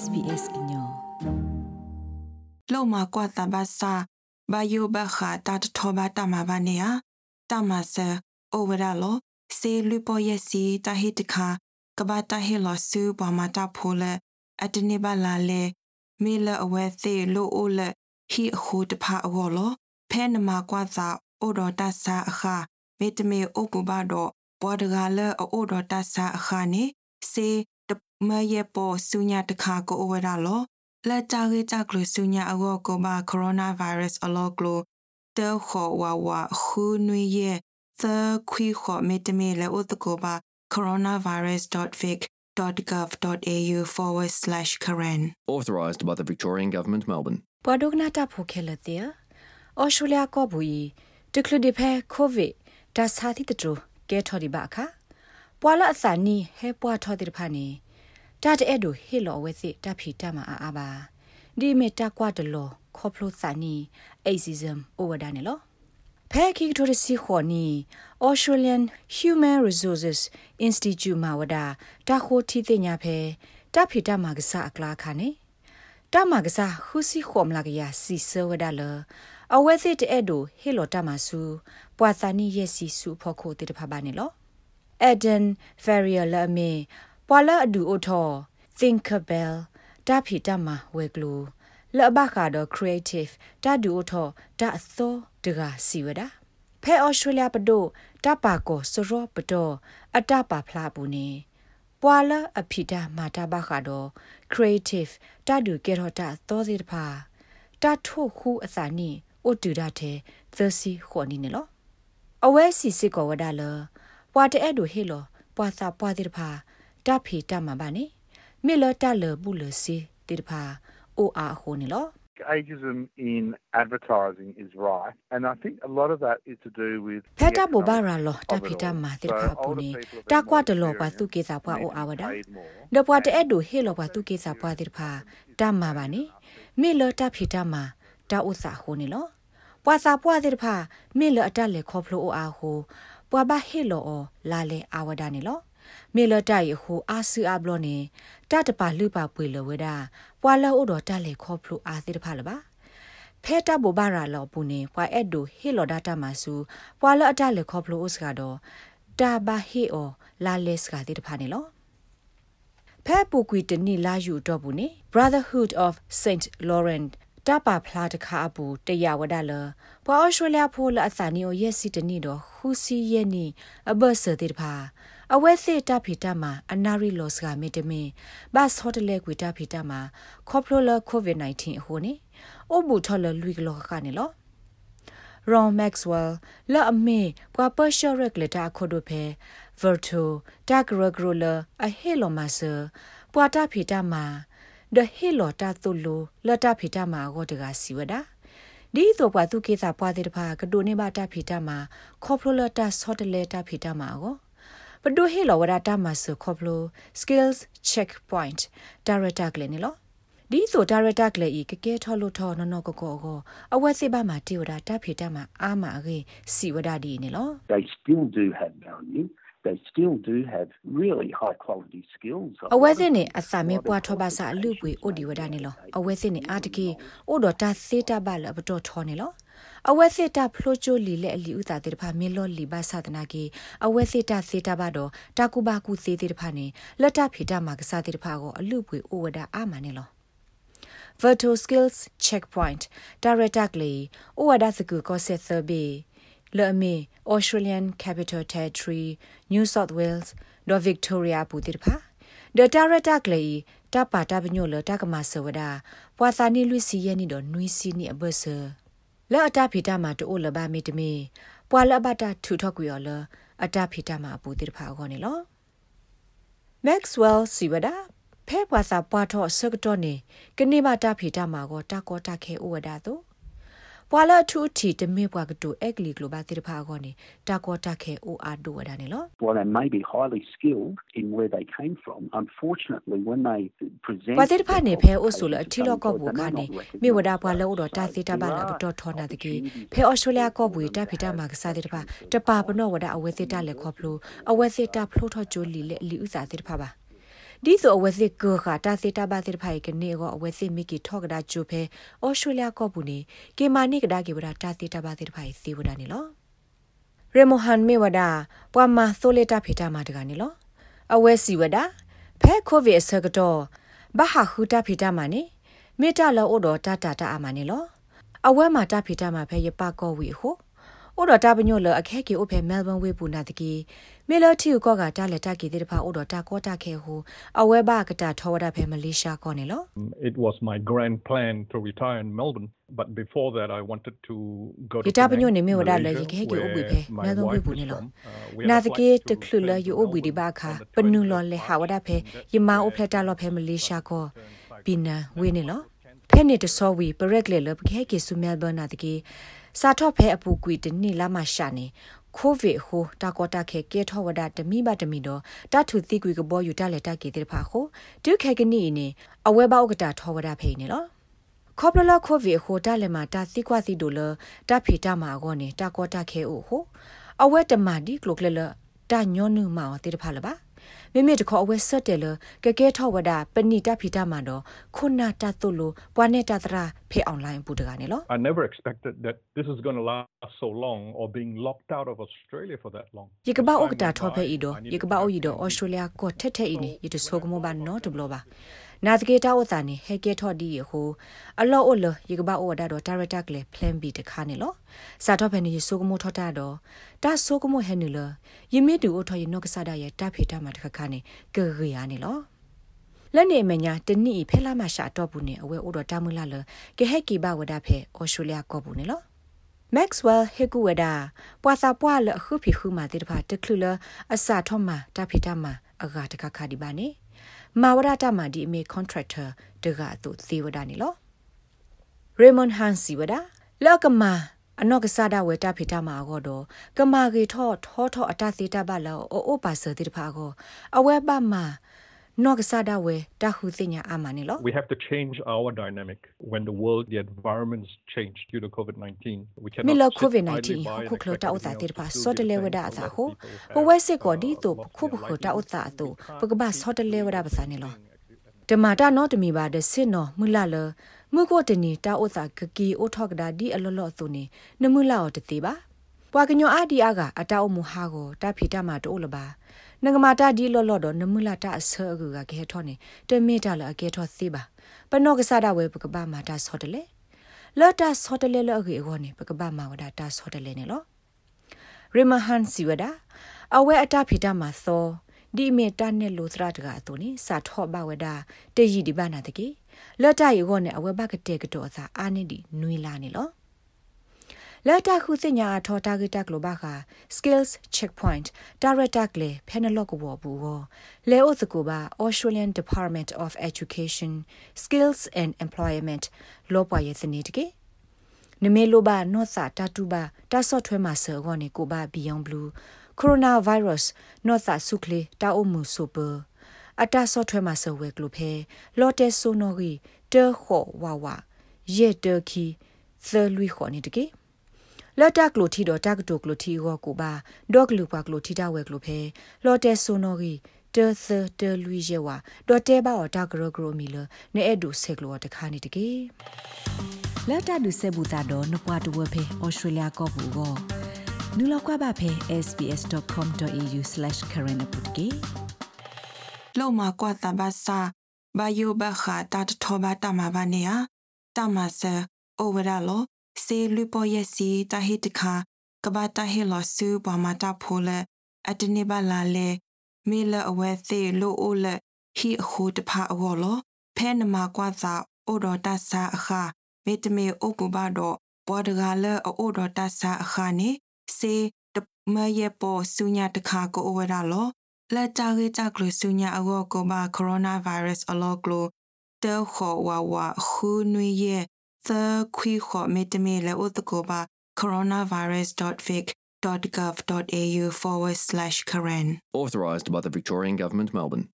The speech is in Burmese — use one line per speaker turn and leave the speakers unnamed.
SBS ညော
လောမကွာတဘာစာဘာယိုဘခါတတ်ထောဘာတမဘာနေယတမဆာအိုဝရလောစေလူပေါ်ယစီတဟိတခါကဘာတဟေလောဆူဘာမတာဖိုလအတနေပါလာလေမေလအဝဲသေးလိုအိုလဟီအခုတဖာအောလောဖဲနမကွာသာအိုတော်တဆာအခါမေတမေအိုပူဘာတော့ပွားတကလအိုတော်တဆာအခါနေစေ မယေပေါ်ဆုညာတခါကိုအဝရလောလက်တာရေတာကလဆုညာအဝကိုဘာကိုရိုနာဗိုင်းရပ်စ်အလောကလိုတဲခေါ်ဝါဝါခူနွေရဲ့သခွီခေါ်မေတမေလေဥတကိုဘာ coronavirus.vic.gov.au forward slash Karen.
Authorised by the Victorian Government, Melbourne.
ပဒုကနာတာဖိုခဲလတဲ့အော်စတြေးလျကောဘူီတကလဒီဖဲကိုဗစ်ဒါစာတိတတူကဲထော်ဒီပါခါပွာလအစနီဟဲပွာထော်တိဖာနီ တတ်အဲ့ဒိုဟေလောဝဲစီတဖီတမအာအာပါဒီမေတကွာတလောခေါပလိုစနီအေစီဇမ်အိုဝဒါနေလောဖဲခိကတိုရစီခေါနီ Australian Human Resources Institute မှာဝဒါတာခိုတီတင်ညာဖဲတဖီတမကစားအကလာခါနေတမကစားခုစီခေါမလာကရစီဆဝဒါလအဝဲစစ်တဲ့ဒိုဟေလောတမဆူပွာသနီယစီဆူဖို့ခိုတေတဖပါနေလော Eden Ferrier Lame ပွာလာအဒူအိုထော Thinkable တာဖီတမဝဲကလူလဘခါတော့ creative တာဒူအိုထောတာအသောတကစီဝဒါဖဲဩစတြေးလျပဒိုတပါကိုစရောပဒိုအတပါဖလာဘူးနေပွာလာအဖီတာမာတာဘခါတော့ creative တာဒူကေရောတာသောစီတဖာတာထို့ခုအစာနီအိုတူဒတဲ့သစီခေါ်နီနေလောအဝဲစီစစ်ကောဝဒါလပွာတဲ့အဲ့ဒိုဟေလောပွာစာပွာတိတဖာ တဖီတမှာပါနေမေလတလဘူးလစီတိတဖာအိုအားဟိုနေလော
ageism in advertising is right and i think a lot of that is to do with
ဖက်တာဘဘာရာလောတဖီတမှာတိဖာပူနေတကွာတလောပါသူကေစာပွားအိုအာဝဒါဒပွားတဲ့ဒိုဟေလောပါသူကေစာပွားတိဖာတမှာပါနေမေလတဖီတမှာတာဥစာဟိုနေလောပွာစာပွားတိဖာမေလအတက်လေခေါဖလိုအို အားဟိုပွာဘဟေလောလာလေအာဝဒါနေလောမေလတိုင်ခုအာဆူအဘလောနေတတပါလူပါပွေလဝဒပွာလောအိုတော်တက်လေခေါဖလူအာသိတဖာလပါဖဲတာဘောဘာရာလောပူနေပွာအဲ့ဒိုဟေလောဒတာမဆူပွာလောအတက်လေခေါဖလူအိုစကတော့တာဘာဟေအောလာလက်စကတိတဖာနေလောဖဲပူကွီတနီလာယူတော့ဘူးနေ Brotherhood of Saint Laurent တပါဖလာတခါအပူတရဝဒလပွာအော်စတြေးလျဖိုးလအစာနီယိုရက်စီတနီတော့ခူစီရဲ့နီအဘဆတိတဖာ အဝဲစစ်တဖီတမှာအနာရီလော့စ်ကမေတမင်ဘတ်ဟိုတယ်လေကွီတဖီတမှာခေါပလိုလာကိုဗစ် -19 ဟိုနေအိုဘူထော်လလူကလောကနေလော Ron Maxwell လာအမေပွာပရှော့ရက်လက်တာခိုဒိုဖဲ Virtu Dagrogrola အဟေလိုမဆာပွာတာဖီတာမာဒဟေလိုတာတုလိုလတာဖီတာမာဂောတကစီဝဒါဒီတော့ပွာသူကေသာပွာတဲ့တဖာကဒိုနေပါတာဖီတာမာခေါပလိုလာတာဆော့တလေတာဖီတာမာဂော ပဒိုဟေလောဝဒတာမဆခေါပလို skills checkpoint director ကလေးနော်ဒီဆို director ကလေးကကဲထော်လို့ထော်နော်နော်ကောကောကောအဝက်စစ်ပါမှာတီဝဒတာဖေတာမှာအာမအေးစီဝဒဒီနေလော
they still do have value they still do have really high quality skills
အဝဲစင်းနေအစာမေပွားထောပါစာအလူပွေအိုဒီဝဒနေလောအဝဲစင်းနေအာတကေအိုတော်တာစေတာပါလဘတော်ထောနေလော အဝဲစစ်တာဖလိုချိုလီလက်အလီဥတာတေတဖာမင်းလောလီဘာသဒနာကေအဝဲစစ်တာစေတာဘတော့တာကူဘာကူစေတေတဖာနေလက်တဖေတာမှာကစားတေတဖာကိုအလူပွေအိုဝဒအာမနေလော Virtual Skills Checkpoint Director Glee ဩဝဒစကူကောဆက်သဘေလေအမီ Australian Capital Territory New South Wales ဒေါ် Victoria ပူတိတဖာ The Director Glee တပါတပညိုလတကမဆဝဒပွာသာနီလူစီယနီတော့နွီစီနီအဘဆာ လောအတဖီတာမှာတိုးလဘာမီတမီပွာလဘတာထူထော့ကွေော်လအတဖီတာမှာအပူတိတဖာခေါနေလော Maxwell စီဝဒဖဲပွာစာပွားထော့ဆကတော့နေကနေမတာဖီတာမှာကိုတာကောတာခဲဥဝဒါတော့ ပွာလာထူတီတမေပွားကတူအက်ကလီဂလိုဘာတိဖာကောနေတာကောတာခဲအိုအာဒိုဝဒါနေလော
While they may be highly skilled in where they came from unfortunately when they present
ပွာတိဖာနေဖဲအိုဆိုလအထီလောကောဘူကနေမေဝဒါပွာလောတော့တာစီတာဘာလာဘတော်ထောနာတကေဖဲအော်စတြေးလျကောဘူတာဖီတာမှာကစားတဲ့တဖာတပါပနောဝဒါအဝဲစစ်တာလက်ခေါဖလိုအဝဲစစ်တာဖလိုထောချိုလီလက်လီဥစားတဲ့တဖာပါ ဒီဆိုအဝဲစစ်ကောခတာစီတာဘာစစ်ဖိုင်ကနေကိုအဝဲစစ်မီကီထော့ကဒါဂျူဖဲဩစတြေးလျကောပူနေကေမာနိကဒါကေဝဒါတာစီတာဘာစစ်ဖိုင်စီဝဒါနေလောရေမိုဟန်မေဝဒါပွာမာဆိုလေတာဖေတာမာတကနေလောအဝဲစီဝဒါဖဲကိုဗစ်ဆကတော့ဘာဟာခူတာဖေတာမာနေမေတာလောအိုတော်တာတာတာအာမာနေလောအဝဲမှာတာဖေတာမာဖဲရပကောဝီဟိုအိုတော်တာပညိုလအခဲကေအိုဖဲမဲလ်ဘန်ဝေပူနာတကီ မေလတီကောကတာလက်တာကေတဲ့ဖာအိုတော်တာကောတာခဲဟိုအဝဲဘာကတာထောဝဒဖဲမလေးရှားကောနေလော
It was my grand plan to retire in Melbourne but before that I wanted to go to
ယတာပညိုနေမေဝဒါလေရခဲကေအိုဘီဖဲမဲလ်ဘန်ဝေပူနေလောနာတကေတခလူလယူအိုဘီဒီဘာခာပနူလောလေဟာဝဒဖဲယမာအိုဖလက်တာလောဖဲမလေးရှားကောပီနာဝေနေလောဖဲနေတဆောဝီပရက်လေလပခဲကေဆူမဲလ်ဘန်နာတကေစာထော့ဖဲအပူကွီတနိလာမရှာနေ ကိုဗစ်ဟိုတာကောတာခဲကေထောဝဒတမိဘတမီတော့တထုသိကွေကဘောယူတလက်တကေတဲ့ဖာခိုဒုခဲကနီနေအဝဲဘောက်ကတာထောဝဒဖိနေလောခေါပလလကိုဗစ်ဟိုတလည်းမှာတာသိကွာစီတို့လတဖေတာမှာကောနေတာကောတာခဲအိုဟိုအဝဲတမဒီကလုကလလတညောနုမောတေတဖာလပါ မိမိတခေါ်အဝဲဆက်တယ်လကကဲထောဝဒပဏိတဖီတမှာတော့ခုနာတတုလိုပွားနေတာတရာဖေအွန်လိုင်းပူတကနေလော
I never expected that this is going to last so long or being locked out of Australia for that long
ယကဘာဥကတာထောဖဲဤတော့ယကဘာဥဤတော့ဩစတြေးလျကောထက်ထက်ဤနေယတဆိုကမောဘာနော်တဘလပါ နာတကေတာဝတာနေဟဲကေထော်ဒီဟိုအလောအလယကဘာဩဒါတော့ဒါရတာကလေ plan b တခါနေလောစာတော့ဖဲနေဆိုကမောထော်တာတော့တာဆိုကမောဟဲနေလယမီတူအထော်ယနော့ကစားဒါရဲ့တာဖေတာမှာတခါခါနေကေရီယာနေလောလက်နေမညာတနိဖဲလာမရှာတော့ဘူးနေအဝဲဩတော့တာမူလာလကေဟဲကီဘာဝဒါဖဲဩစတြေးလျကောဘူးနေလော Maxwell Hekuweda ပွာစာပွာလခုဖီခုမာတိတဖာတခလူလအစာထောမှာတဖိတမှာအဂါတခခဒီပါနေ မာဝရတာမှာဒီအမေ contractor တကအတူသေဝဒနေလော Raymond Hansi ဝဒလောကမာအနော့ကစားဒဝဲတာဖိတာမှာအောတော့ကမာကေထောထောထောအတသေးတာပါလောအိုအိုပါစတိတဖာကိုအဝဲပါမှာ နော့ကစားဒဝဲတာခုသိညာအာမနေလော
We have to change our dynamic when the world the environments change due to COVID-19 we cannot
မီလကိုဗစ် -19 ခုခလတာဥတာတေပါစောတလေဝဒအသာဟုဟိုဝဲစစ်ကောဒီတုခုဘခတာဥတာတုပကဘာစောတလေဝဒပစာနေလောတမတာနော်တမီပါဒစစ်နော်မူလာလမုကိုတနီတာဥတာကကီအိုထော့ကဒါဒီအလောလောသူနေနမူလာတတိပါပွာကညောအာဒီအာကအတောက်မူဟာကိုတာဖီတာမှာတိုးလပါ နငမာတာဒီလောလောတော့နမူလာတာအဆောအကူကခဲထောနေတမေတာလအကဲထောသေးပါပနော့ကစားတာဝဲပကပမာတာဆောတလေလော်တာဆောတလေလောအကေဟောနေပကပမာဝဒတာဆောတလေနေလောရီမဟန်စီဝဒအဝဲအတာဖီတာမှာသောဒီမေတာနဲ့လိုသရတကအတူနေစာထော့ဘဝဒတည်ရည်ဒီဘာနာတကေလော်တာယေဟောနေအဝဲဘကတဲ့ကတော့အစာအာနေဒီနွေလာနေလော လာတာခုစညာထော်တာဂက်တက်လိုဘာခာ skills checkpoint director လေ penalog ဝဘူဝလေအိုစကိုဘာ Australian Department of Education Skills and Employment လောပွားရဲ့စနေတကေနမေလိုဘာနော့စာတာတူဘာတာဆော့ထွဲမှာဆောကောနေကိုဘာ Beyond Blue Coronavirus နော့စာဆုခလေတာအုံမှုဆိုပအတာဆော့ထွဲမှာဆောဝဲကလိုဖဲလော်တဲဆိုနိုဂီတေခေါ်ဝါဝါယေတခီသလွီခေါ်နေတကေ လတ်တကလိုတီတော့တကတိုကလိုတီဟောကိုပါဒေါကလူပါကလိုတီတာဝဲကလိုဖဲလော်တဲဆိုနိုဂီတေသတေလူယေဝါဒေါ်တဲဘာတော့တကရဂရိုမီလနဲအဲ့ဒူဆက်ကလိုတခါနေတကေလက်တဒူဆေဘူတာတော့နပွားတဝဖဲဩစတြေးလျကောဘူကိုနူလောက်ကွာပါဖဲ sbs.com.au/current ပုတ်ကေ
လောမကွာတဘာစာဘယိုဘခတာတထောဘာတမဘာနေယတမဆာအိုဝရလော စေလူပေါ်ယစီတဟိတခါကဘာတဟိလောဆူဘမတာဖိုလအတနေပါလာလေမီလအဝဲသေးလိုအိုလဟီအခုတဖာအောလောဖဲနမကွာသာအိုတော်တဆာအခါမေတမေအိုကူဘာတော့ပွားတကလအိုတော်တဆာအခါနေစေတမယေပေါ်ဆုညာတခါကိုအဝရလောလက်တာကေတာကလဆုညာအောကိုဘာကိုရိုနာဗိုင်းရပ်စ်အလောကလိုတဲခေါ်ဝါဝါခူနွေရဲ့ သခွေခေါ်မေတမေလေဥတကိုပါ coronavirus.vic.gov.au forward slash Karen.
Authorised by the Victorian Government, Melbourne.